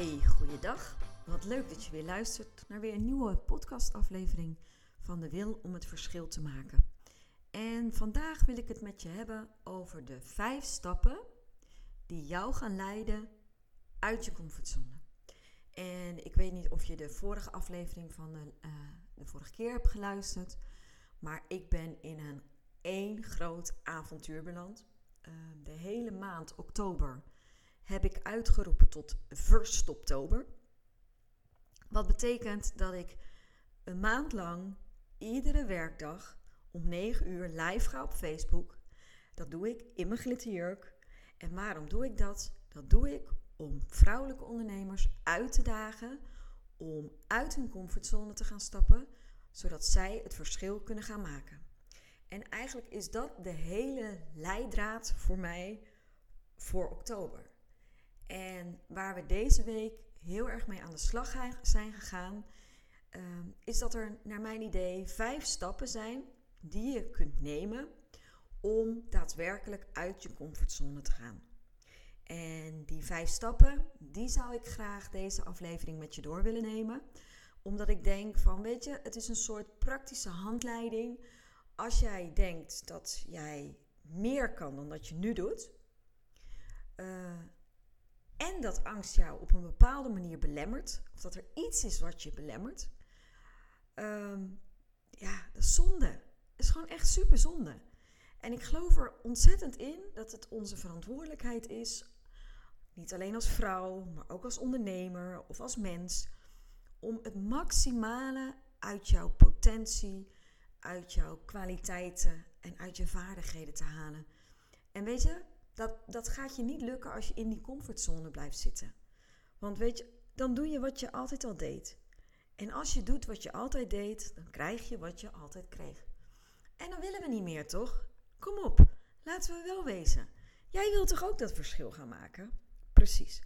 Hey, goeiedag. Wat leuk dat je weer luistert naar weer een nieuwe podcastaflevering van de Wil om het verschil te maken. En vandaag wil ik het met je hebben over de vijf stappen die jou gaan leiden uit je comfortzone. En ik weet niet of je de vorige aflevering van de, uh, de vorige keer hebt geluisterd, maar ik ben in een één groot avontuur beland. Uh, de hele maand oktober heb ik uitgeroepen tot 1 oktober. Wat betekent dat ik een maand lang iedere werkdag om 9 uur live ga op Facebook. Dat doe ik in mijn glitterjurk. En waarom doe ik dat? Dat doe ik om vrouwelijke ondernemers uit te dagen om uit hun comfortzone te gaan stappen, zodat zij het verschil kunnen gaan maken. En eigenlijk is dat de hele leidraad voor mij voor oktober. En waar we deze week heel erg mee aan de slag zijn gegaan, ehm, is dat er naar mijn idee vijf stappen zijn die je kunt nemen om daadwerkelijk uit je comfortzone te gaan. En die vijf stappen, die zou ik graag deze aflevering met je door willen nemen. Omdat ik denk van, weet je, het is een soort praktische handleiding. Als jij denkt dat jij meer kan dan dat je nu doet. Uh, en dat angst jou op een bepaalde manier belemmert, of dat er iets is wat je belemmert, um, ja, dat is zonde. Is gewoon echt super zonde. En ik geloof er ontzettend in dat het onze verantwoordelijkheid is, niet alleen als vrouw, maar ook als ondernemer of als mens, om het maximale uit jouw potentie, uit jouw kwaliteiten en uit je vaardigheden te halen. En weet je, dat, dat gaat je niet lukken als je in die comfortzone blijft zitten. Want weet je, dan doe je wat je altijd al deed. En als je doet wat je altijd deed, dan krijg je wat je altijd kreeg. En dan willen we niet meer, toch? Kom op, laten we wel wezen. Jij wilt toch ook dat verschil gaan maken? Precies.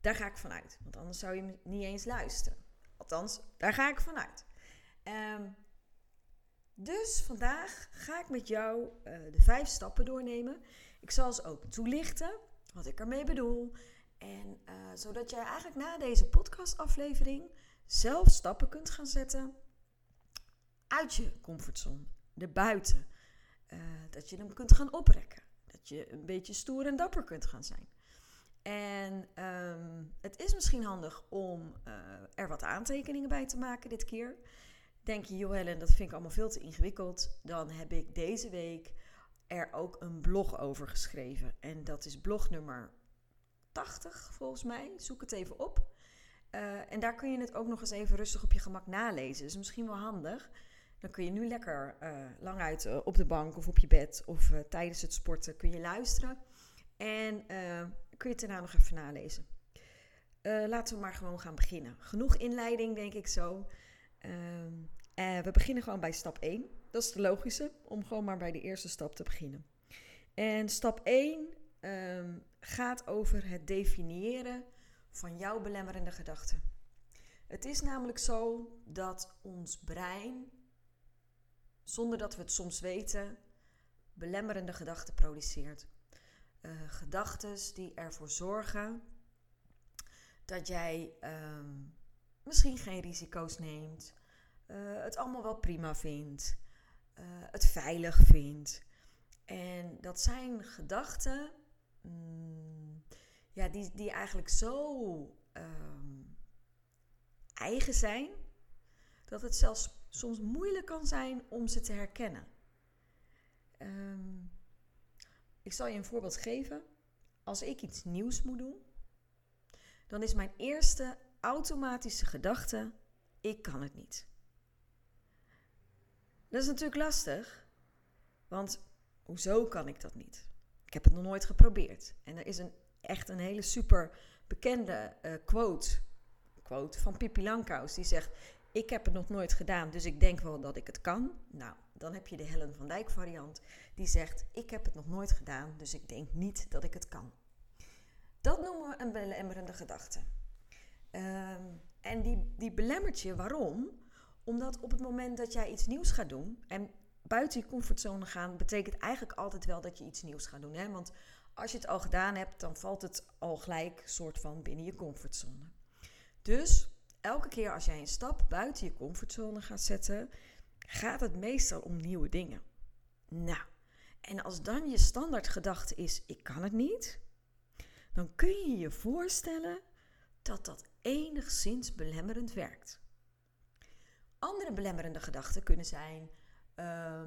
Daar ga ik vanuit. Want anders zou je niet eens luisteren. Althans, daar ga ik vanuit. Um, dus vandaag ga ik met jou uh, de vijf stappen doornemen ik zal ze ook toelichten, wat ik ermee bedoel. En uh, zodat jij eigenlijk na deze podcastaflevering zelf stappen kunt gaan zetten uit je comfortzone, erbuiten. Uh, dat je hem kunt gaan oprekken. Dat je een beetje stoer en dapper kunt gaan zijn. En um, het is misschien handig om uh, er wat aantekeningen bij te maken dit keer. Denk je, joh Helen, dat vind ik allemaal veel te ingewikkeld. Dan heb ik deze week er ook een blog over geschreven. En dat is blog nummer 80 volgens mij. Zoek het even op. Uh, en daar kun je het ook nog eens even rustig op je gemak nalezen. Dus misschien wel handig. Dan kun je nu lekker uh, lang uit uh, op de bank of op je bed of tijdens het sporten kun je luisteren. En kun je het daarna nog even nalezen. laten we maar gewoon gaan beginnen. Genoeg inleiding, denk ik zo. Ehm, we beginnen gewoon bij stap 1. Dat is de logische, om gewoon maar bij de eerste stap te beginnen. En stap 1 um, ehm, gaat over het definiëren van jouw belemmerende gedachten. Het is namelijk zo dat ons brein, zonder dat we het soms weten, belemmerende gedachten produceert. Uh, gedachten die ervoor zorgen dat jij um, misschien geen risico's neemt, uh, het allemaal wel prima vindt, uh, het veilig vindt. En dat zijn gedachten mm, ja, die, die eigenlijk zo um, eigen zijn, dat het zelfs soms moeilijk kan zijn om ze te herkennen. Um, ik zal je een voorbeeld geven. Als ik iets nieuws moet doen, dan is mijn eerste automatische gedachte: ik kan het niet. Dat is natuurlijk lastig, want hoezo kan ik dat niet? Ik heb het nog nooit geprobeerd. En er is een echt een hele super bekende uh, quote, quote van Pippi Langkous. Die zegt, ik heb het nog nooit gedaan, dus ik denk wel dat ik het kan. Nou, dan heb je de Helen van Dijk variant. Die zegt, ik heb het nog nooit gedaan, dus ik denk niet dat ik het kan. Dat noemen we een belemmerende gedachte. Ehm, en die, die belemmert je, waarom? Omdat op het moment dat jij iets nieuws gaat doen, en buiten je comfortzone gaan, betekent eigenlijk altijd wel dat je iets nieuws gaat doen. Hè? Want als je het al gedaan hebt, dan valt het al gelijk soort van binnen je comfortzone. Dus elke keer als jij een stap buiten je comfortzone gaat zetten, gaat het meestal om nieuwe dingen. Nou, en als dan je standaardgedachte is: ik kan het niet, dan kun je je voorstellen dat dat enigszins belemmerend werkt. Andere belemmerende gedachten kunnen zijn: uh,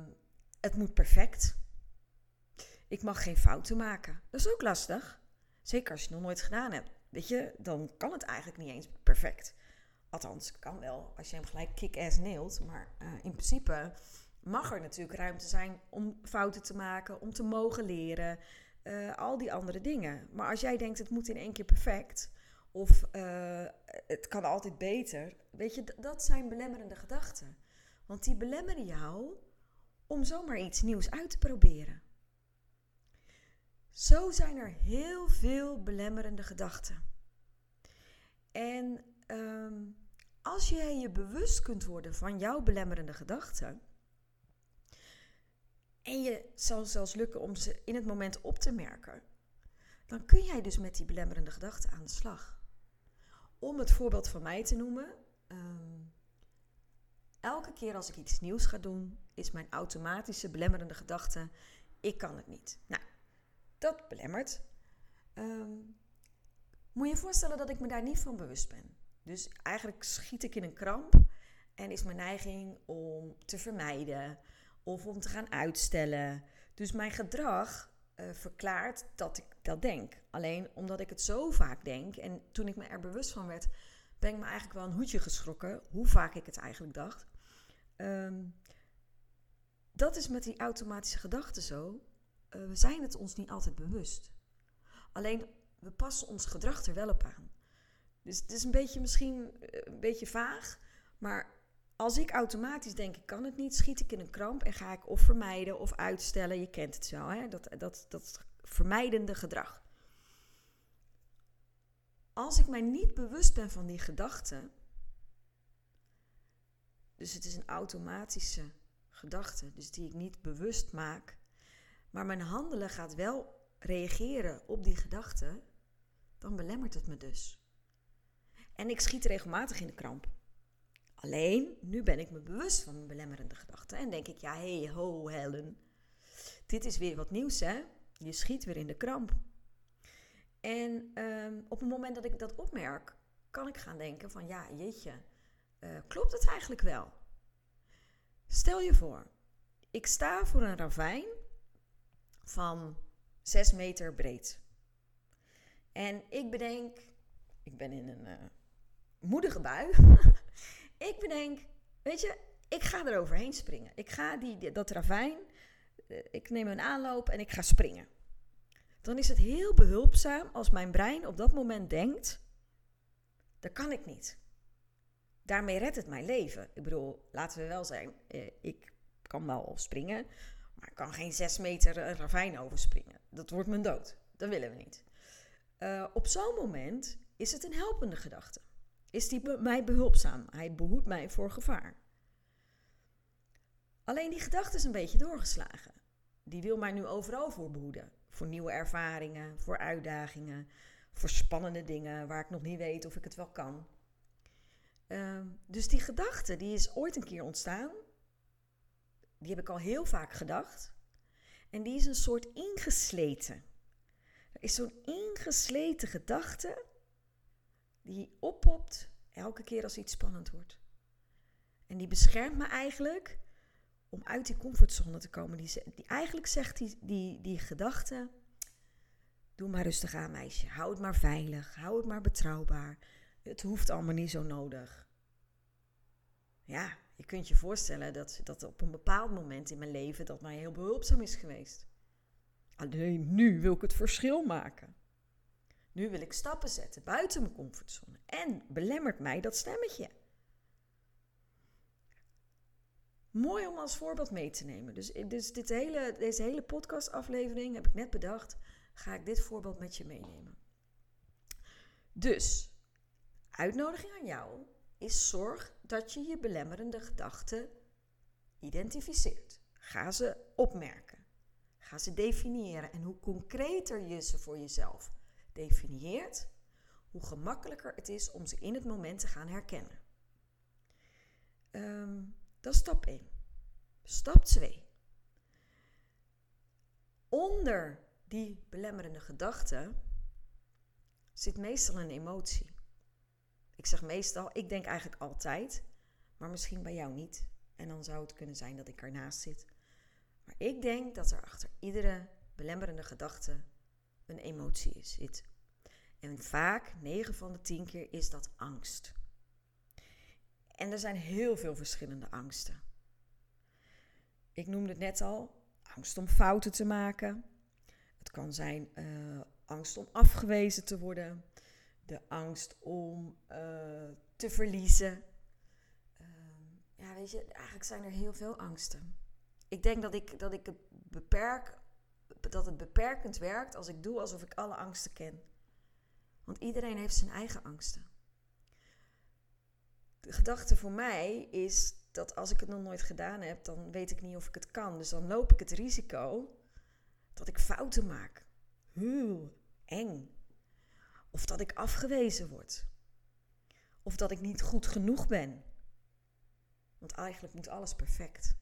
het moet perfect. Ik mag geen fouten maken. Dat is ook lastig. Zeker als je het nog nooit gedaan hebt. Weet je, dan kan het eigenlijk niet eens perfect. Althans, kan wel als je hem gelijk kick-ass neelt. Maar uh, in principe mag er natuurlijk ruimte zijn om fouten te maken, om te mogen leren. Uh, al die andere dingen. Maar als jij denkt het moet in één keer perfect, of uh, het kan altijd beter, weet je, dat zijn belemmerende gedachten. Want die belemmeren jou om zomaar iets nieuws uit te proberen. Zo zijn er heel veel belemmerende gedachten. En um, als jij je bewust kunt worden van jouw belemmerende gedachten, en je zal zelfs lukken om ze in het moment op te merken, dan kun jij dus met die belemmerende gedachten aan de slag. Om het voorbeeld van mij te noemen, um, elke keer als ik iets nieuws ga doen, is mijn automatische belemmerende gedachte: ik kan het niet. Nou, dat belemmert. Um, moet je je voorstellen dat ik me daar niet van bewust ben. Dus eigenlijk schiet ik in een kramp en is mijn neiging om te vermijden of om te gaan uitstellen. Dus mijn gedrag uh, verklaart dat ik dat denk. Alleen omdat ik het zo vaak denk en toen ik me er bewust van werd, ben ik me eigenlijk wel een hoedje geschrokken hoe vaak ik het eigenlijk dacht. Um, dat is met die automatische gedachten zo. Uh, we zijn het ons niet altijd bewust. Alleen we passen ons gedrag er wel op aan. Dus het is een beetje misschien eh, een beetje vaag, maar als ik automatisch denk ik kan het niet, schiet ik in een kramp en ga ik of vermijden of uitstellen. Je kent het wel, hè? Dat, dat, dat vermijdende gedrag. Als ik mij niet bewust ben van die gedachte, dus het is een automatische gedachte, dus die ik niet bewust maak, maar mijn handelen gaat wel reageren op die gedachte, dan belemmert het me dus. En ik schiet regelmatig in de kramp. Alleen, nu ben ik me bewust van mijn belemmerende gedachten en denk ik, ja, hey, ho, Helen, dit is weer wat nieuws, hè? Je schiet weer in de kramp. En um, op het moment dat ik dat opmerk, kan ik gaan denken van, ja, jeetje, uh, klopt het eigenlijk wel? Stel je voor, ik sta voor een ravijn van 6 meter breed. En ik bedenk, ik ben in een uh, moedige bui. ik bedenk, weet je, ik ga er overheen springen. Ik ga die, dat ravijn, uh, ik neem een aanloop en ik ga springen. Dan is het heel behulpzaam als mijn brein op dat moment denkt, dat kan ik niet daarmee redt het mijn leven. Ik bedoel, laten we wel zijn, eh, ik kan wel springen, maar ik kan geen zes meter een ravijn overspringen. Dat wordt mijn dood. Dat willen we niet. Op zo'n moment is het een helpende gedachte. Is die mij behulpzaam? Hij behoedt mij voor gevaar. Alleen die gedachte is een beetje doorgeslagen. Die wil mij nu overal voor behoeden. Voor nieuwe ervaringen, voor uitdagingen, voor spannende dingen waar ik nog niet weet of ik het wel kan. Uh, dus die gedachte, die is ooit een keer ontstaan. Die heb ik al heel vaak gedacht. En die is een soort ingesleten. Er is zo'n ingesleten gedachte die oppopt elke keer als iets spannend wordt. En die beschermt me eigenlijk om uit die comfortzone te komen. Die, die eigenlijk zegt die, die, gedachte: Doe maar rustig aan, meisje. Hou het maar veilig. Hou het maar betrouwbaar. Het hoeft allemaal niet zo nodig. Ja, je kunt je voorstellen dat, dat op een bepaald moment in mijn leven dat mij heel behulpzaam is geweest. Alleen nu wil ik het verschil maken. Nu wil ik stappen zetten buiten mijn comfortzone. En belemmert mij dat stemmetje. Mooi om als voorbeeld mee te nemen. Dus, dus dit hele, deze hele podcastaflevering heb ik net bedacht. Ga ik dit voorbeeld met je meenemen. Dus, uitnodiging aan jou is zorg dat je je belemmerende gedachten identificeert. Ga ze opmerken. Ga ze definiëren. En hoe concreter je ze voor jezelf definieert, hoe gemakkelijker het is om ze in het moment te gaan herkennen. Ehm, dat is stap 1. Stap 2. Onder die belemmerende gedachte zit meestal een emotie. Ik zeg meestal, ik denk eigenlijk altijd, maar misschien bij jou niet. En dan zou het kunnen zijn dat ik ernaast zit. Maar ik denk dat er achter iedere belemmerende gedachte een emotie zit. En vaak, 9 van de 10 keer, is dat angst. En er zijn heel veel verschillende angsten. Ik noemde het net al, angst om fouten te maken. Het kan zijn uh, angst om afgewezen te worden. De angst om uh, te verliezen. Uh, ja, weet je, eigenlijk zijn er heel veel angsten. Ik denk dat ik, dat ik het beperk, dat het beperkend werkt als ik doe alsof ik alle angsten ken. Want iedereen heeft zijn eigen angsten. De gedachte voor mij is dat als ik het nog nooit gedaan heb, dan weet ik niet of ik het kan. Dus dan loop ik het risico dat ik fouten maak. Heel eng. Of dat ik afgewezen word. Of dat ik niet goed genoeg ben. Want eigenlijk moet alles perfect.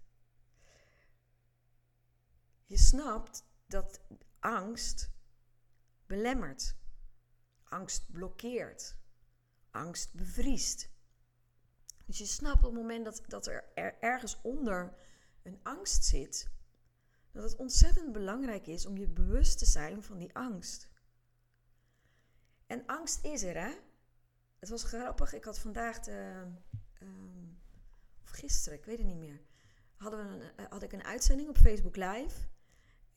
Je snapt dat angst belemmert. Angst blokkeert. Angst bevriest. Dus je snapt op het moment dat, dat er, er ergens onder een angst zit, dat het ontzettend belangrijk is om je bewust te zijn van die angst. En angst is er, hè? Het was grappig. Ik had vandaag, de, ehm, of gisteren, ik weet het niet meer, hadden we een, eh, had ik een uitzending op Facebook Live.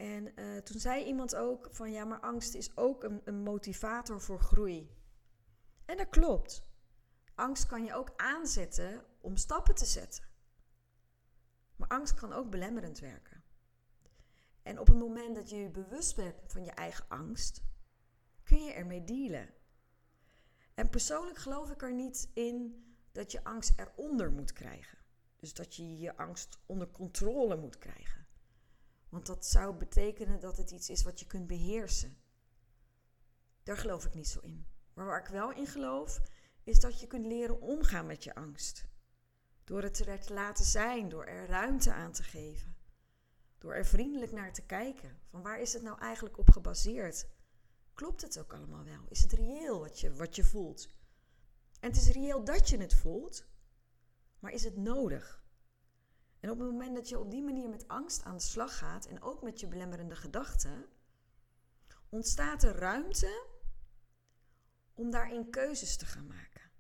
En uh, toen zei iemand ook van ja, maar angst is ook een, een motivator voor groei. En dat klopt. Angst kan je ook aanzetten om stappen te zetten. Maar angst kan ook belemmerend werken. En op het moment dat je je bewust bent van je eigen angst, kun je ermee dealen. En persoonlijk geloof ik er niet in dat je angst eronder moet krijgen. Dus dat je je angst onder controle moet krijgen. Want dat zou betekenen dat het iets is wat je kunt beheersen. Daar geloof ik niet zo in. Maar waar ik wel in geloof, is dat je kunt leren omgaan met je angst. Door het er te laten zijn, door er ruimte aan te geven. Door er vriendelijk naar te kijken. Van waar is het nou eigenlijk op gebaseerd? Klopt het ook allemaal wel? Is het reëel wat je, wat je voelt? En het is reëel dat je het voelt, maar is het nodig? En op het moment dat je op die manier met angst aan de slag gaat en ook met je belemmerende gedachten, ontstaat er ruimte om daarin keuzes te gaan maken.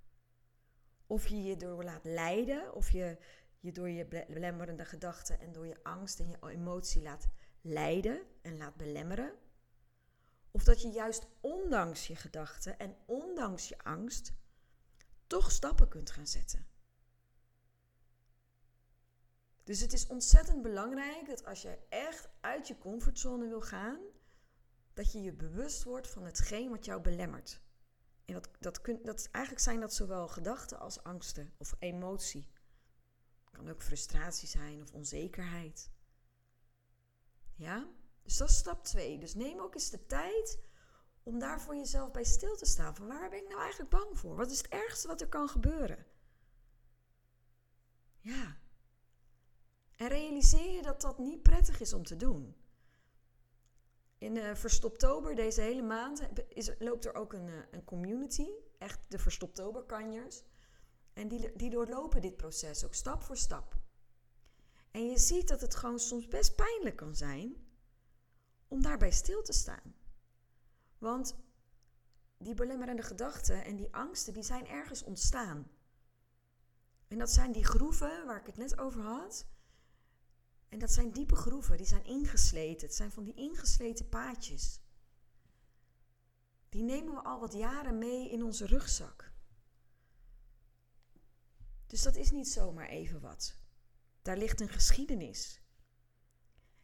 Of je je door laat leiden, of je je door je belemmerende gedachten en door je angst en je emotie laat leiden en laat belemmeren. Of dat je juist ondanks je gedachten en ondanks je angst toch stappen kunt gaan zetten. Dus het is ontzettend belangrijk dat als je echt uit je comfortzone wil gaan, dat je je bewust wordt van hetgeen wat jou belemmert. En dat, dat, dat, eigenlijk zijn dat zowel gedachten als angsten of emotie. Het kan ook frustratie zijn of onzekerheid. Ja? Dus dat is stap 2. Dus neem ook eens de tijd om daar voor jezelf bij stil te staan. Van waar ben ik nou eigenlijk bang voor? Wat is het ergste wat er kan gebeuren? Ja. En realiseer je dat dat niet prettig is om te doen. In uh, Verstoptober, deze hele maand, is, loopt er ook een, uh, een community. Echt de Verstoptoberkanjers. En die, die doorlopen dit proces ook stap voor stap. En je ziet dat het gewoon soms best pijnlijk kan zijn om daarbij stil te staan. Want die belemmerende gedachten en die angsten, die zijn ergens ontstaan. En dat zijn die groeven waar ik het net over had. En dat zijn diepe groeven, die zijn ingesleten. Het zijn van die ingesleten paadjes. die nemen we al wat jaren mee in onze rugzak. Dus dat is niet zomaar even wat. Daar ligt een geschiedenis.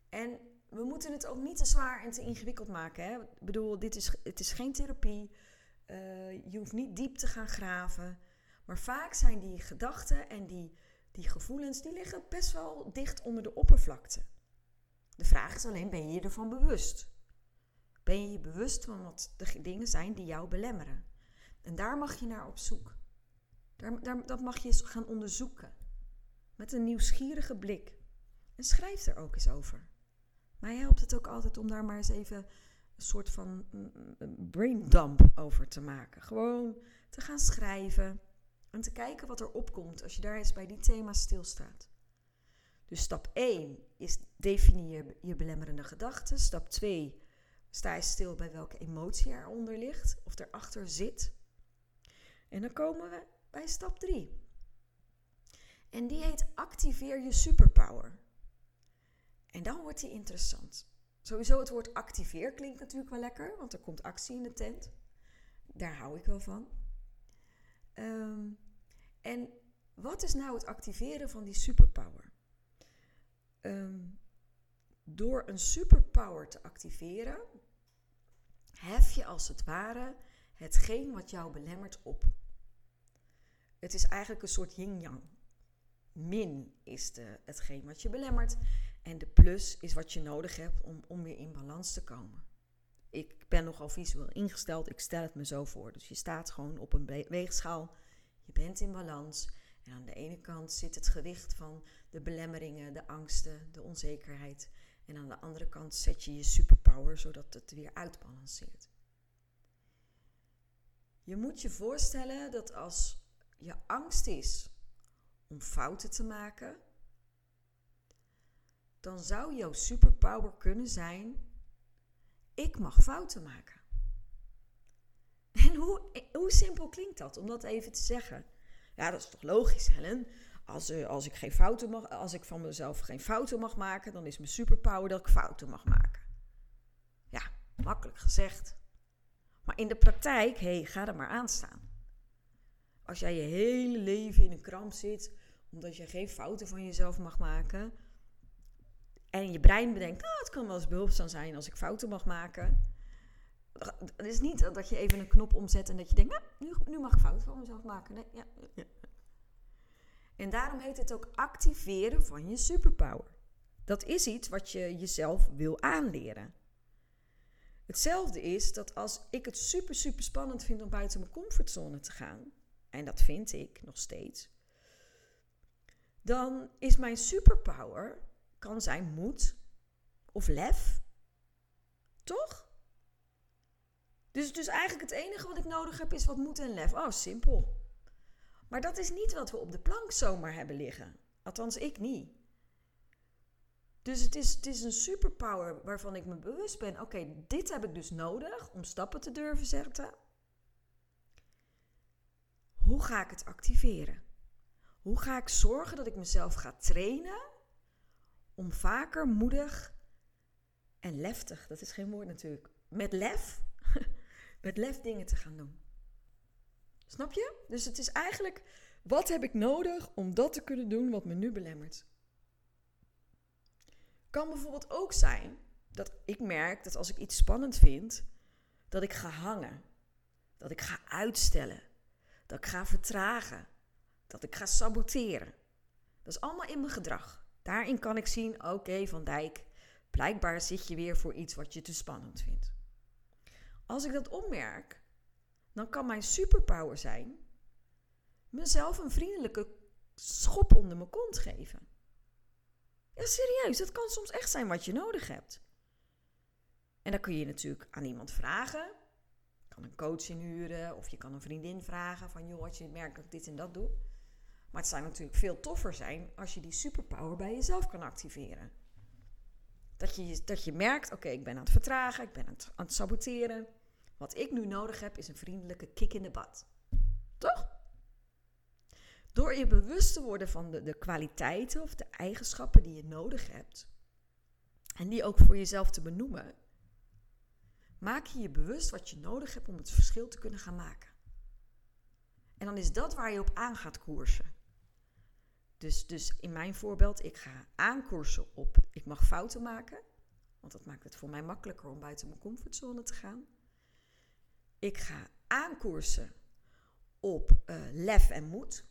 En we moeten het ook niet te zwaar en te ingewikkeld maken. Hè? Ik bedoel, dit is, het is geen therapie. Uh, je hoeft niet diep te gaan graven. Maar vaak zijn die gedachten en die, die gevoelens, die liggen best wel dicht onder de oppervlakte. De vraag is alleen, ben je je ervan bewust? Ben je je bewust van wat de dingen zijn die jou belemmeren? En daar mag je naar op zoek. Daar, daar, dat mag je gaan onderzoeken. Met een nieuwsgierige blik. En schrijf er ook eens over. Mij helpt het ook altijd om daar maar eens even een soort van mm, mm, braindump over te maken. Gewoon te gaan schrijven en te kijken wat er opkomt als je daar eens bij die thema's stilstaat. Dus stap 1 is definieer je belemmerende gedachten. Stap 2 sta je stil bij welke emotie eronder ligt of erachter zit. En dan komen we bij stap 3. En die heet activeer je superpower. En dan wordt die interessant. Sowieso het woord activeer klinkt natuurlijk wel lekker, want er komt actie in de tent. Daar hou ik wel van. Ehm, en wat is nou het activeren van die superpower? Ehm, door een superpower te activeren, hef je als het ware hetgeen wat jou belemmert op. Het is eigenlijk een soort yin-yang. Min is de, hetgeen wat je belemmert en de plus is wat je nodig hebt om, om weer in balans te komen. Ik ben nogal visueel ingesteld, ik stel het me zo voor. Dus je staat gewoon op een weegschaal, je bent in balans. En aan de ene kant zit het gewicht van de belemmeringen, de angsten, de onzekerheid. En aan de andere kant zet je je superpower zodat het weer uitbalanceert. Je moet je voorstellen dat als je angst is om fouten te maken, dan zou jouw superpower kunnen zijn: ik mag fouten maken. En hoe, simpel klinkt dat om dat even te zeggen? Ja, dat is toch logisch, Helen? Als, uh, als, ik geen fouten mag, als ik van mezelf geen fouten mag maken, dan is mijn superpower dat ik fouten mag maken. Ja, makkelijk gezegd. Maar in de praktijk, hé, hey, ga er maar aan staan. Als jij je hele leven in een kramp zit, omdat je geen fouten van jezelf mag maken, en je brein bedenkt, oh, het kan wel eens behulpzaam zijn als ik fouten mag maken. Het is niet dat je even een knop omzet en dat je denkt, nou, nu, nu mag ik fouten van mezelf maken. Nee, ja, ja. En daarom heet het ook activeren van je superpower. Dat is iets wat je jezelf wil aanleren. Hetzelfde is dat als ik het super, super spannend vind om buiten mijn comfortzone te gaan, en dat vind ik nog steeds, dan is mijn superpower kan zijn moed of lef. Toch? Dus, dus eigenlijk het enige wat ik nodig heb is wat moed en lef. Oh, simpel. Maar dat is niet wat we op de plank zomaar hebben liggen. Althans, ik niet. Dus het is, het is een superpower waarvan ik me bewust ben. Oké, dit heb ik dus nodig om stappen te durven zetten. Hoe ga ik het activeren? Hoe ga ik zorgen dat ik mezelf ga trainen om vaker moedig en leftig, dat is geen woord natuurlijk, met lef, met lef dingen te gaan doen. Snap je? Dus het is eigenlijk, wat heb ik nodig om dat te kunnen doen wat me nu belemmert? Kan bijvoorbeeld ook zijn dat ik merk dat als ik iets spannend vind, dat ik ga hangen, dat ik ga uitstellen, dat ik ga vertragen, dat ik ga saboteren. Dat is allemaal in mijn gedrag. Daarin kan ik zien, oké Van Dijk, blijkbaar zit je weer voor iets wat je te spannend vindt. Als ik dat opmerk, dan kan mijn superpower zijn mezelf een vriendelijke schop onder mijn kont geven. Ja, serieus, dat kan soms echt zijn wat je nodig hebt. En dan kun je natuurlijk aan iemand vragen. Je kan een coach inhuren of je kan een vriendin vragen van joh, als je merkt dat ik dit en dat doe. Maar het zou natuurlijk veel toffer zijn als je die superpower bij jezelf kan activeren. Dat je, dat je merkt, oké, ik ben aan het vertragen, ik ben aan het, aan het saboteren. Wat ik nu nodig heb is een vriendelijke kick in de bad. Toch? Door je bewust te worden van de, de kwaliteiten of de eigenschappen die je nodig hebt. En die ook voor jezelf te benoemen. maak je je bewust wat je nodig hebt om het verschil te kunnen gaan maken. En dan is dat waar je op aan gaat koersen. Dus, dus in mijn voorbeeld, ik ga aankoersen op ik mag fouten maken. Want dat maakt het voor mij makkelijker om buiten mijn comfortzone te gaan. Ik ga aankoersen op uh, lef en moed.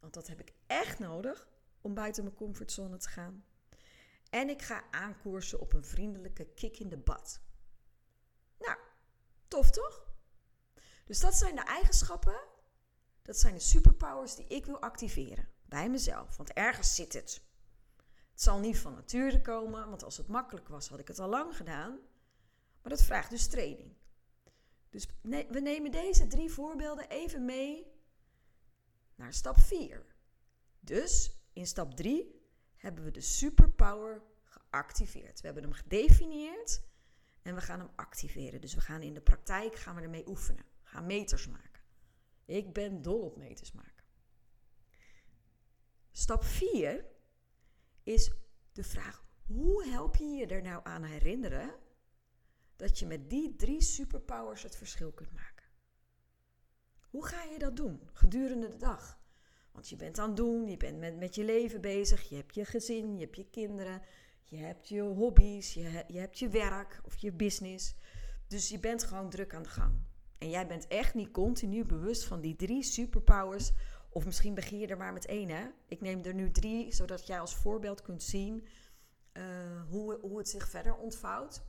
Want dat heb ik echt nodig om buiten mijn comfortzone te gaan. En ik ga aankoersen op een vriendelijke kick in de bad. Nou, tof toch? Dus dat zijn de eigenschappen, dat zijn de superpowers die ik wil activeren bij mezelf. Want ergens zit het. Het zal niet van nature komen, want als het makkelijk was, had ik het al lang gedaan. Maar dat vraagt dus training. Dus we nemen deze drie voorbeelden even mee naar stap 4. Dus in stap 3 hebben we de superpower geactiveerd. We hebben hem gedefinieerd en we gaan hem activeren. Dus we gaan in de praktijk gaan we ermee oefenen. We gaan meters maken. Ik ben dol op meters maken. Stap 4 is de vraag: hoe help je je er nou aan herinneren dat je met die drie superpowers het verschil kunt maken? Hoe ga je dat doen gedurende de dag? Want je bent aan het doen, je bent met, met je leven bezig, je hebt je gezin, je hebt je kinderen, je hebt je hobby's, je, je hebt je werk of je business. Dus je bent gewoon druk aan de gang. En jij bent echt niet continu bewust van die drie superpowers. Of misschien begin je er maar met één. Hè? Ik neem er nu drie, zodat jij als voorbeeld kunt zien uh, hoe, hoe het zich verder ontvouwt.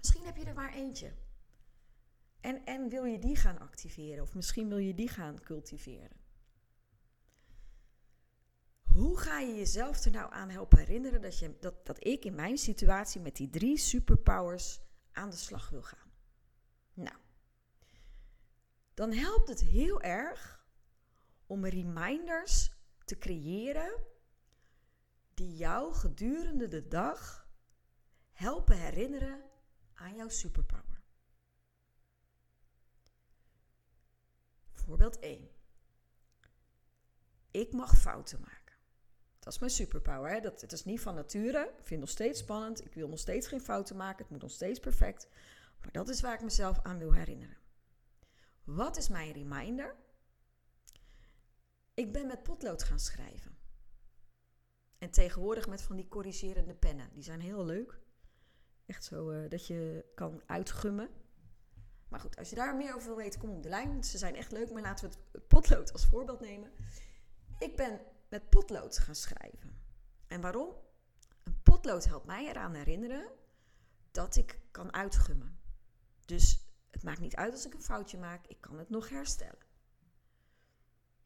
Misschien heb je er maar eentje. En, en wil je die gaan activeren? Of misschien wil je die gaan cultiveren? Hoe ga je jezelf er nou aan helpen herinneren dat, je, dat, dat ik in mijn situatie met die drie superpowers aan de slag wil gaan? Nou, dan helpt het heel erg om reminders te creëren die jou gedurende de dag helpen herinneren aan jouw superpower. Voorbeeld 1. Ik mag fouten maken. Dat is mijn superpower. Hè? Dat, het is niet van nature. Ik vind het nog steeds spannend. Ik wil nog steeds geen fouten maken. Het moet nog steeds perfect. Maar dat is waar ik mezelf aan wil herinneren. Wat is mijn reminder? Ik ben met potlood gaan schrijven. En tegenwoordig met van die corrigerende pennen. Die zijn heel leuk. Echt zo uh, dat je kan uitgummen. Maar goed, als je daar meer over wil weten, kom op de lijn. Ze zijn echt leuk, maar laten we het potlood als voorbeeld nemen. Ik ben met potlood gaan schrijven. En waarom? Een potlood helpt mij eraan herinneren dat ik kan uitgummen. Dus het maakt niet uit als ik een foutje maak, ik kan het nog herstellen.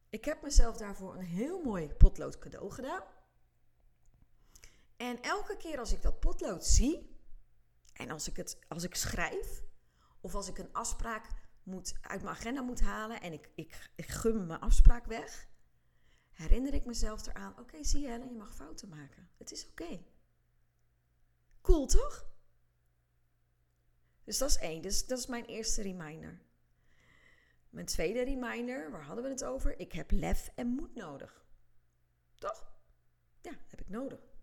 Ik heb mezelf daarvoor een heel mooi potlood cadeau gedaan. En elke keer als ik dat potlood zie, en als ik, het, als ik schrijf, of als ik een afspraak moet, uit mijn agenda moet halen en ik, ik, gum mijn afspraak weg, herinner ik mezelf eraan: oké, zie je Helen, je mag fouten maken. Het is oké. Cool toch? Dus dat is één. Dus dat is mijn eerste reminder. Mijn tweede reminder, waar hadden we het over? Ik heb lef en moed nodig. Toch? Ja, heb ik nodig.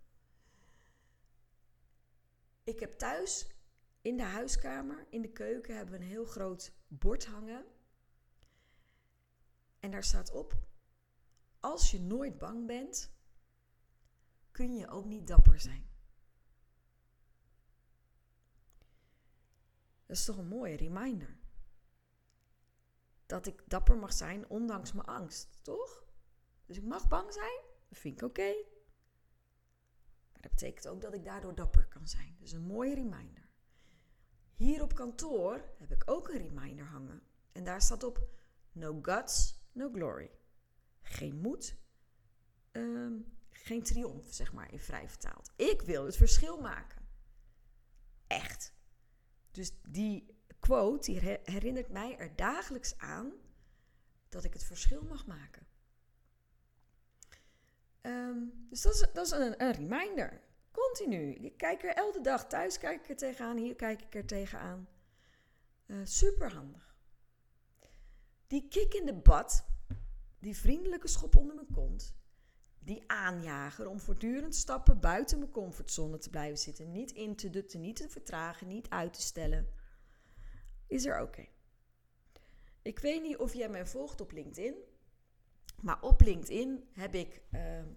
Ik heb thuis in de huiskamer, in de keuken, hebben we een heel groot bord hangen. En daar staat op: als je nooit bang bent, kun je ook niet dapper zijn. Dat is toch een mooie reminder. Dat ik dapper mag zijn ondanks mijn angst, toch? Dus ik mag bang zijn, dat vind ik oké. Dat betekent ook dat ik daardoor dapper kan zijn. Dus een mooie reminder. Hier op kantoor heb ik ook een reminder hangen. En daar staat op: No guts, no glory geen moed, ehm, geen triomf, zeg maar, in vrij vertaald. Ik wil het verschil maken. Echt. Dus die quote die herinnert mij er dagelijks aan dat ik het verschil mag maken. Ehm, dus dat is, een, een, reminder. Continu. Ik kijk er elke dag thuis kijk ik er tegenaan, hier kijk ik er tegenaan. Uh, Super handig. Die kick in de bad die vriendelijke schop onder mijn kont, die aanjager om voortdurend stappen buiten mijn comfortzone te blijven zitten, niet in te dutten, niet te vertragen, niet uit te stellen. is er oké. Ik weet niet of jij mij volgt op LinkedIn. Maar op LinkedIn heb ik ehm,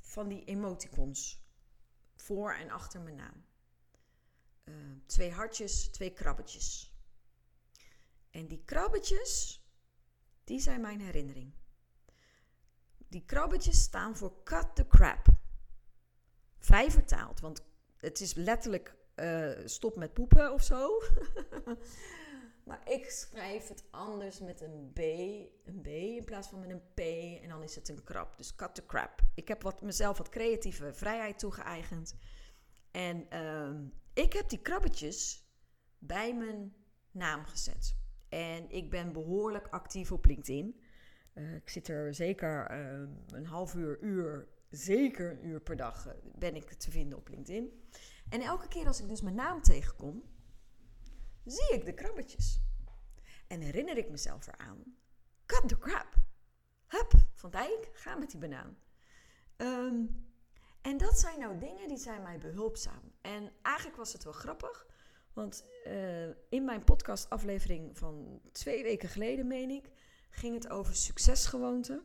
van die emoticons voor en achter mijn naam. Ehm, twee hartjes, twee krabbetjes. En die krabbetjes, die zijn mijn herinnering. Die krabbetjes staan voor cut the crap. Vrij vertaald, want het is letterlijk uh, stop met poepen of zo. maar ik schrijf het anders met een B, een B in plaats van met een P en dan is het een krap. Dus cut the crap. Ik heb wat, mezelf wat creatieve vrijheid toegeëigend. En uh, ik heb die krabbetjes bij mijn naam gezet. En ik ben behoorlijk actief op LinkedIn. Uh, ik zit er zeker uh, een half uur, uur, zeker een uur per dag uh, ben ik te vinden op LinkedIn. En elke keer als ik dus mijn naam tegenkom, zie ik de krabbetjes. En herinner ik mezelf eraan. Cut the crap. Hup, Van Dijk, ga met die banaan. Um, en dat zijn nou dingen die zijn mij behulpzaam. En eigenlijk was het wel grappig. Want uh, in mijn podcastaflevering van twee weken geleden, meen ik, ging het over succesgewoonten.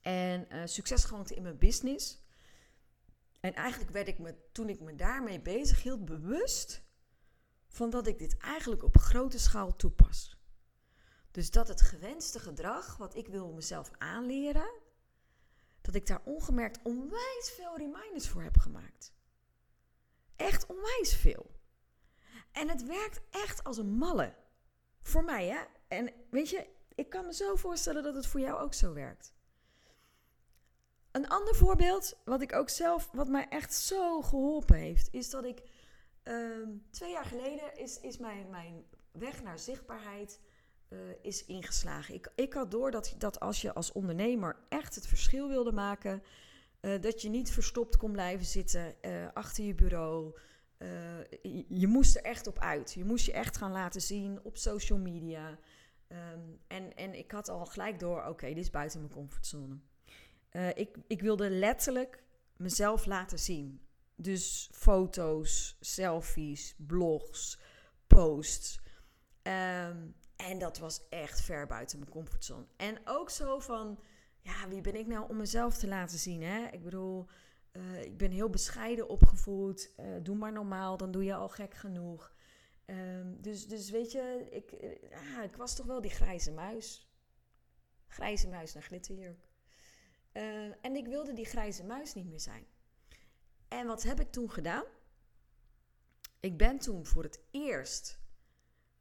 En uh, succesgewoonten in mijn business. En eigenlijk werd ik me, toen ik me daarmee bezig hield, bewust van dat ik dit eigenlijk op grote schaal toepas. Dus dat het gewenste gedrag, wat ik wil mezelf aanleren, dat ik daar ongemerkt onwijs veel reminders voor heb gemaakt. Echt onwijs veel. En het werkt echt als een malle. Voor mij, hè? En weet je, ik kan me zo voorstellen dat het voor jou ook zo werkt. Een ander voorbeeld, wat ik ook zelf, wat mij echt zo geholpen heeft, is dat ik uh, twee jaar geleden is, is mijn, mijn weg naar zichtbaarheid uh, is ingeslagen. Ik, ik had door dat, dat als je als ondernemer echt het verschil wilde maken, uh, dat je niet verstopt kon blijven zitten uh, achter je bureau. Je, je, moest er echt op uit. Je moest je echt gaan laten zien op social media. Um, en, en ik had al gelijk door, oké, dit is buiten mijn comfortzone. ik, ik wilde letterlijk mezelf laten zien. Dus foto's, selfies, blogs, posts. Um, en dat was echt ver buiten mijn comfortzone. En ook zo van, ja, wie ben ik nou om mezelf te laten zien? Hè? Ik bedoel, uh, ik ben heel bescheiden opgevoed. Uh, doe maar normaal, dan doe je al gek genoeg. Um, dus, dus weet je, ik, uh, ik was toch wel die grijze muis. Grijze muis naar glitterjurk. en ik wilde die grijze muis niet meer zijn. En wat heb ik toen gedaan? Ik ben toen voor het eerst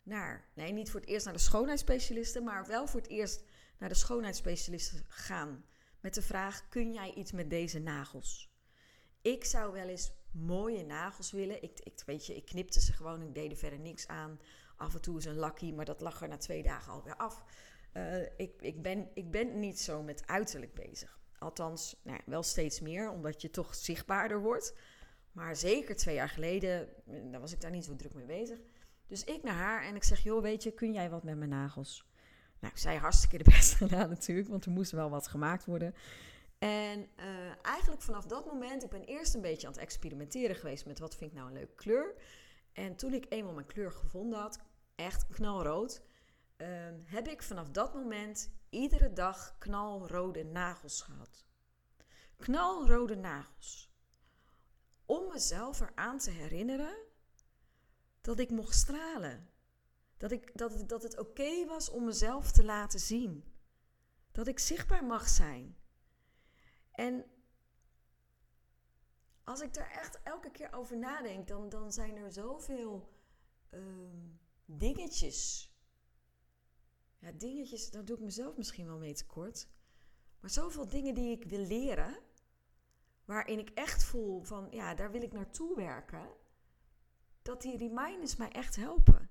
naar, nee, niet voor het eerst naar de schoonheidsspecialisten, maar wel voor het eerst naar de schoonheidsspecialisten gaan. Met de vraag: kun jij iets met deze nagels? Ik zou wel eens mooie nagels willen. Ik, ik, weet je, ik knipte ze gewoon, ik deed er verder niks aan. Af en toe is een lakkie, maar dat lag er na twee dagen alweer af. Uh, ik, ik, ben, ik ben niet zo met uiterlijk bezig. Althans, nou, wel steeds meer, omdat je toch zichtbaarder wordt. Maar zeker twee jaar geleden, dan was ik daar niet zo druk mee bezig. Dus ik naar haar en ik zeg, joh, weet je, kun jij wat met mijn nagels? Nou, zij hartstikke de best gedaan natuurlijk, want er moest wel wat gemaakt worden. En uh, eigenlijk vanaf dat moment, ik ben eerst een beetje aan het experimenteren geweest met wat vind ik nou een leuke kleur. En toen ik eenmaal mijn kleur gevonden had, echt knalrood, uh, heb ik vanaf dat moment iedere dag knalrode nagels gehad. Knalrode nagels. Om mezelf eraan te herinneren dat ik mocht stralen. Dat, ik, dat, dat het oké was om mezelf te laten zien. Dat ik zichtbaar mag zijn. En als ik daar echt elke keer over nadenk, dan, dan zijn er zoveel um, dingetjes. Ja, dingetjes, daar doe ik mezelf misschien wel mee tekort. Maar zoveel dingen die ik wil leren, waarin ik echt voel van, ja, daar wil ik naartoe werken dat die reminders mij echt helpen.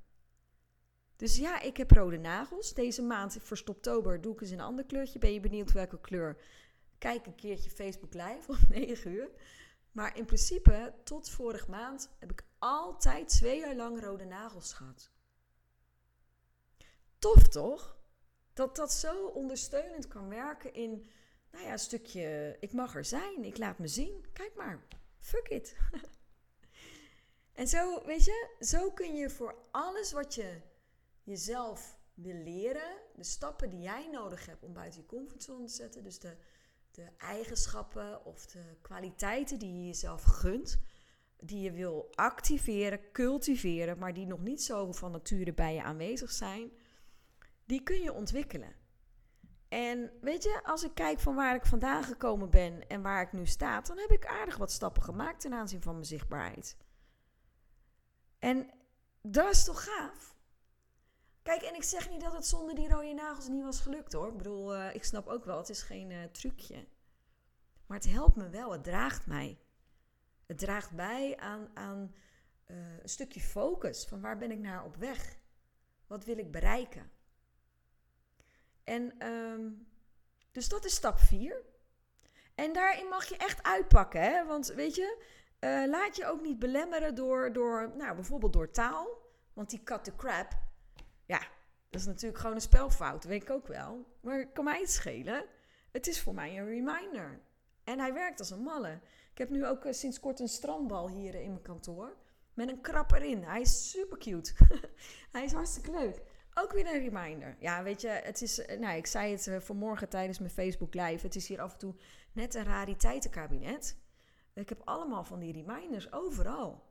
Dus ja, ik heb rode nagels. Deze maand voor stoptober doe ik eens een ander kleurtje. Ben je benieuwd welke kleur? Kijk een keertje Facebook Live om 9 uur. Maar in principe, tot vorige maand heb ik altijd twee jaar lang rode nagels gehad. Tof toch? Dat dat zo ondersteunend kan werken in, nou ja, een stukje, ik mag er zijn, ik laat me zien. Kijk maar, fuck it. En zo, weet je, zo kun je voor alles wat je jezelf wil leren, de stappen die jij nodig hebt om buiten je comfortzone te zetten, dus de, de eigenschappen of de kwaliteiten die je jezelf gunt, die je wil activeren, cultiveren, maar die nog niet zo van nature bij je aanwezig zijn, die kun je ontwikkelen. En weet je, als ik kijk van waar ik vandaan gekomen ben en waar ik nu sta, dan heb ik aardig wat stappen gemaakt ten aanzien van mijn zichtbaarheid. En dat is toch gaaf? Kijk, en ik zeg niet dat het zonder die rode nagels niet was gelukt hoor. Ik bedoel, uh, ik snap ook wel, het is geen uh, trucje. Maar het helpt me wel, het draagt mij. Het draagt bij aan, aan uh, een stukje focus. Van waar ben ik naar op weg? Wat wil ik bereiken? En um, dus dat is stap 4. En daarin mag je echt uitpakken, hè? Want weet je, uh, laat je ook niet belemmeren door, door, nou, bijvoorbeeld door taal. Want die cut the crap, ja, dat is natuurlijk gewoon een spelfout, weet ik ook wel. Maar kan mij het schelen. Het is voor mij een reminder. En hij werkt als een malle. Ik heb nu ook uh, sinds kort een strandbal hier in mijn kantoor. Met een krap erin. Hij is super cute. hij is hartstikke leuk. Ook weer een reminder. Ja, weet je, het is. Eh, nou, ik zei het uh, vanmorgen tijdens mijn Facebook Live. Het is hier af en toe net een rariteitenkabinet. Ik heb allemaal van die reminders overal.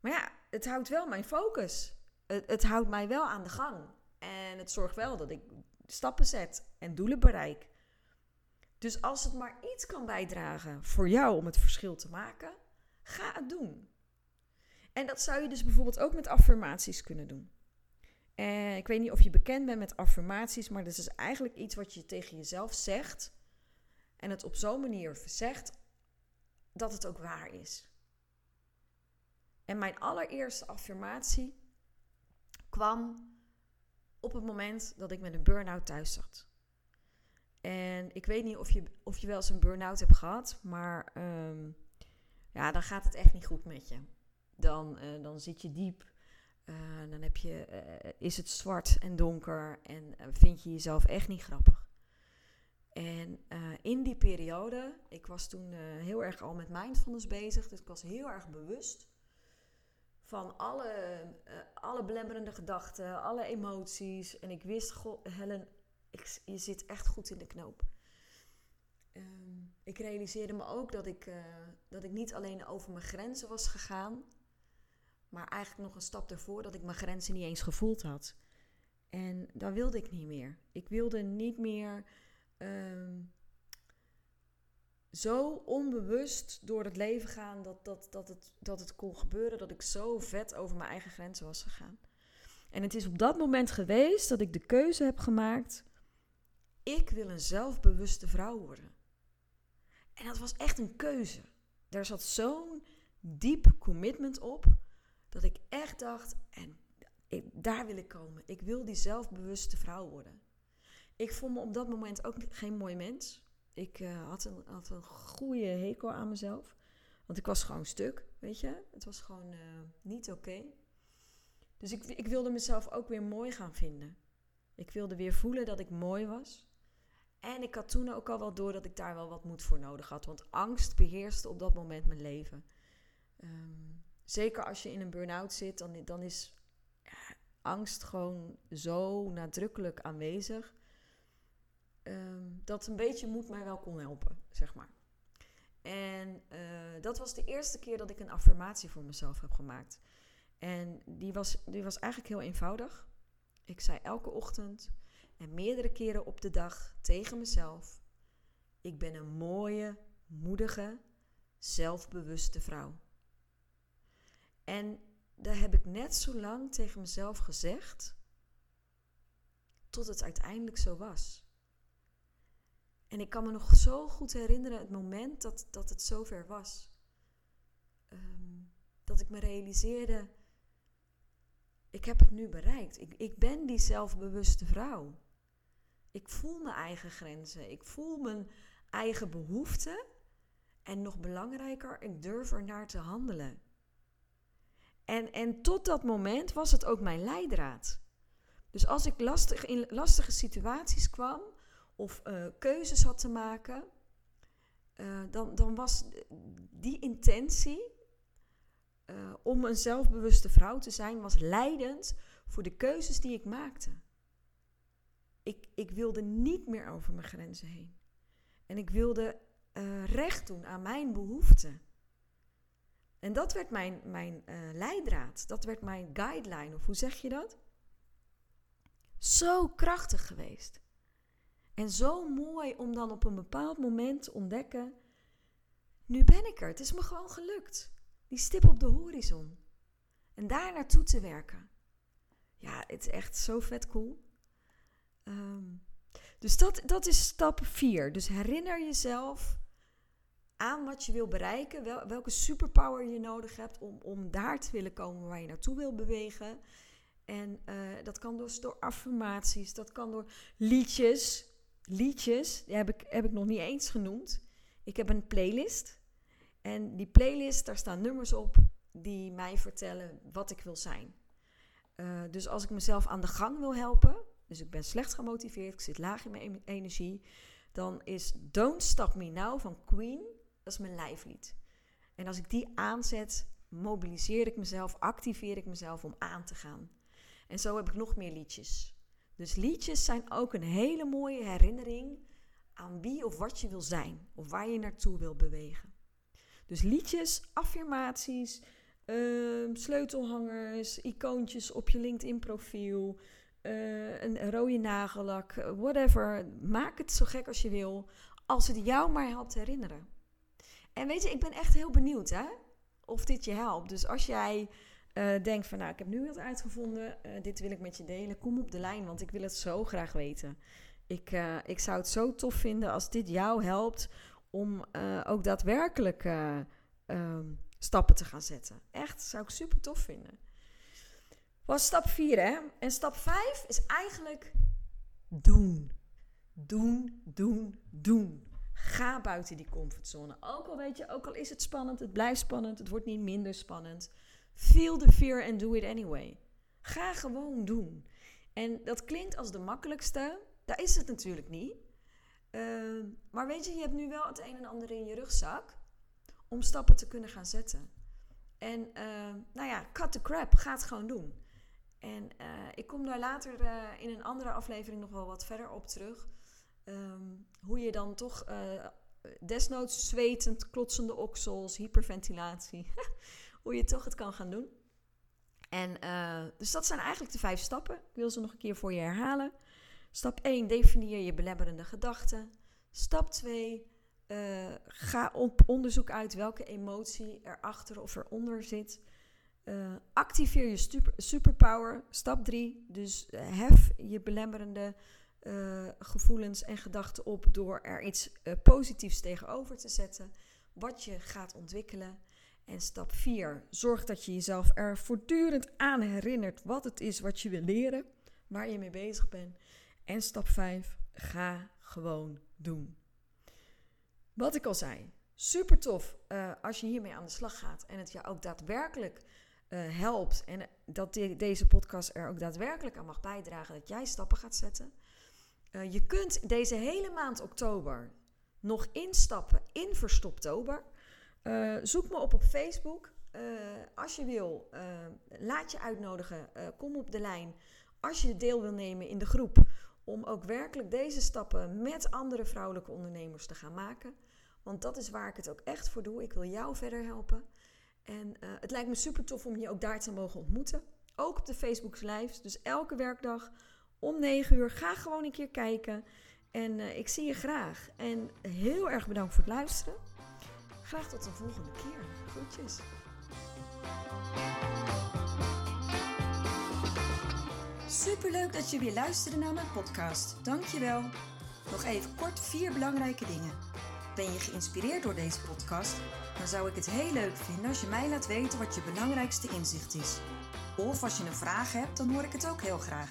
Maar ja, het houdt wel mijn focus. Het, het houdt mij wel aan de gang. En het zorgt wel dat ik stappen zet en doelen bereik. Dus als het maar iets kan bijdragen voor jou om het verschil te maken, ga het doen. En dat zou je dus bijvoorbeeld ook met affirmaties kunnen doen. En ik weet niet of je bekend bent met affirmaties, maar dat is eigenlijk iets wat je tegen jezelf zegt. En het op zo'n manier zegt dat het ook waar is. En mijn allereerste affirmatie kwam op het moment dat ik met een burn-out thuis zat. En ik weet niet of je, of je wel eens een burn-out hebt gehad, maar um, ja, dan gaat het echt niet goed met je. Dan, uh, dan zit je diep, uh, dan heb je, uh, is het zwart en donker en vind je jezelf echt niet grappig. En in die periode, ik was toen heel erg al met mindfulness bezig, dus ik was heel erg bewust van alle, alle belemmerende gedachten, alle emoties. En ik wist, Helen, ik, je zit echt goed in de knoop. Um, ik realiseerde me ook dat ik, dat ik niet alleen over mijn grenzen was gegaan, maar eigenlijk nog een stap ervoor dat ik mijn grenzen niet eens gevoeld had. En dat wilde ik niet meer. Ik wilde niet meer um, zo onbewust door het leven gaan dat, dat, dat, het, dat het kon gebeuren, dat ik zo vet over mijn eigen grenzen was gegaan. En het is op dat moment geweest dat ik de keuze heb gemaakt ik wil een zelfbewuste vrouw worden. En dat was echt een keuze. Daar zat zo'n diep commitment op dat ik echt dacht, en daar wil ik komen. Ik wil die zelfbewuste vrouw worden. Ik vond me op dat moment ook geen mooi mens. Ik uh, had, een, had een goede hekel aan mezelf. Want ik was gewoon stuk, weet je. Het was gewoon uh, niet oké. Dus ik, ik wilde mezelf ook weer mooi gaan vinden. Ik wilde weer voelen dat ik mooi was. En ik had toen ook al wel door dat ik daar wel wat moed voor nodig had. Want angst beheerste op dat moment mijn leven. Um, zeker als je in een burn-out zit, dan, dan is angst gewoon zo nadrukkelijk aanwezig. Um, dat een beetje moed mij wel kon helpen, zeg maar. En uh, dat was de eerste keer dat ik een affirmatie voor mezelf heb gemaakt. En die was, die was eigenlijk heel eenvoudig. Ik zei elke ochtend: en meerdere keren op de dag tegen mezelf: Ik ben een mooie, moedige, zelfbewuste vrouw. En daar heb ik net zo lang tegen mezelf gezegd, tot het uiteindelijk zo was. En ik kan me nog zo goed herinneren het moment dat, dat het zover was. Um, dat ik me realiseerde, ik heb het nu bereikt. Ik, ik ben die zelfbewuste vrouw. Ik voel mijn eigen grenzen. Ik voel mijn eigen behoeften. En nog belangrijker, ik durf er naar te handelen. En, en tot dat moment was het ook mijn leidraad. Dus als ik lastig, in lastige situaties kwam of uh, keuzes had te maken, uh, dan, dan was die intentie uh, om een zelfbewuste vrouw te zijn, was leidend voor de keuzes die ik maakte. Ik, ik wilde niet meer over mijn grenzen heen. En ik wilde recht doen aan mijn behoeften. En dat werd mijn, mijn uh, leidraad. Dat werd mijn guideline. Of hoe zeg je dat? Zo krachtig geweest. En zo mooi om dan op een bepaald moment te ontdekken: nu ben ik er. Het is me gewoon gelukt. Die stip op de horizon. En daar naartoe te werken. Ja, het is echt zo vet cool. Um, dus dat, dat is stap 4. Dus herinner jezelf aan wat je wil bereiken, wel, welke superpower je nodig hebt om, om daar te willen komen waar je naartoe wil bewegen. En uh, dat kan dus door affirmaties, dat kan door liedjes. Liedjes, die heb ik, heb ik nog niet eens genoemd. Ik heb een playlist. En die playlist, daar staan nummers op die mij vertellen wat ik wil zijn. Uh, dus als ik mezelf aan de gang wil helpen, dus ik ben slecht gemotiveerd, ik zit laag in mijn energie, dan is Don't Stop Me Now van Queen, dat is mijn lijflied. En als ik die aanzet, mobiliseer ik mezelf, activeer ik mezelf om aan te gaan. En zo heb ik nog meer liedjes. Dus liedjes zijn ook een hele mooie herinnering aan wie of wat je wil zijn, of waar je naartoe wil bewegen. Dus liedjes, affirmaties, uh, sleutelhangers, icoontjes op je LinkedIn-profiel, uh, een rode nagellak, whatever. Maak het zo gek als je wil, als het jou maar helpt herinneren. En weet je, ik ben echt heel benieuwd hè, of dit je helpt. Dus als jij uh, denkt van, nou, ik heb nu wat uitgevonden, uh, dit wil ik met je delen, kom op de lijn, want ik wil het zo graag weten. Ik, uh, ik zou het zo tof vinden als dit jou helpt om ook daadwerkelijk um, stappen te gaan zetten. Echt, zou ik super tof vinden was stap 4, hè? En stap 5 is eigenlijk doen. Doen, doen, doen. Ga buiten die comfortzone. Ook al weet je, ook al is het spannend, het blijft spannend, het wordt niet minder spannend. Feel the fear and do it anyway. Ga gewoon doen. En dat klinkt als de makkelijkste. Daar is het natuurlijk niet. Uh, maar weet je, je hebt nu wel het een en ander in je rugzak om stappen te kunnen gaan zetten. En uh, nou ja, cut the crap. Ga het gewoon doen. En uh, ik kom daar later uh, in een andere aflevering nog wel wat verder op terug. Um, hoe je dan toch uh, desnoods zwetend, klotsende oksels, hyperventilatie, hoe je toch het kan gaan doen. En dus dat zijn eigenlijk de vijf stappen. Ik wil ze nog een keer voor je herhalen. Stap 1, definieer je belemmerende gedachten. Stap 2, ga op onderzoek uit welke emotie erachter of eronder zit. Activeer je super, superpower. Stap 3. Dus hef je belemmerende uh, gevoelens en gedachten op door er iets positiefs tegenover te zetten. Wat je gaat ontwikkelen. En stap 4. Zorg dat je jezelf er voortdurend aan herinnert wat het is wat je wil leren. Waar je mee bezig bent. En stap 5. Ga gewoon doen. Wat ik al zei. Super tof als je hiermee aan de slag gaat en het je ook daadwerkelijk helpt. En dat deze podcast er ook daadwerkelijk aan mag bijdragen dat jij stappen gaat zetten. Uh, je kunt deze hele maand oktober nog instappen in Verstoptober. Uh, zoek me op op Facebook. als je wil, laat je uitnodigen. kom op de lijn. Als je deel wil nemen in de groep. Om ook werkelijk deze stappen met andere vrouwelijke ondernemers te gaan maken. Want dat is waar ik het ook echt voor doe. Ik wil jou verder helpen. En uh, het lijkt me super tof om je ook daar te mogen ontmoeten. Ook op de Facebook Lives. Dus elke werkdag om 9 uur. Ga gewoon een keer kijken. En uh, ik zie je graag. En heel erg bedankt voor het luisteren. Graag tot de volgende keer. Groetjes. Superleuk dat je weer luisterde naar mijn podcast. Dankjewel. Nog even kort vier belangrijke dingen. Ben je geïnspireerd door deze podcast? Dan zou ik het heel leuk vinden als je mij laat weten wat je belangrijkste inzicht is. Of als je een vraag hebt, dan hoor ik het ook heel graag.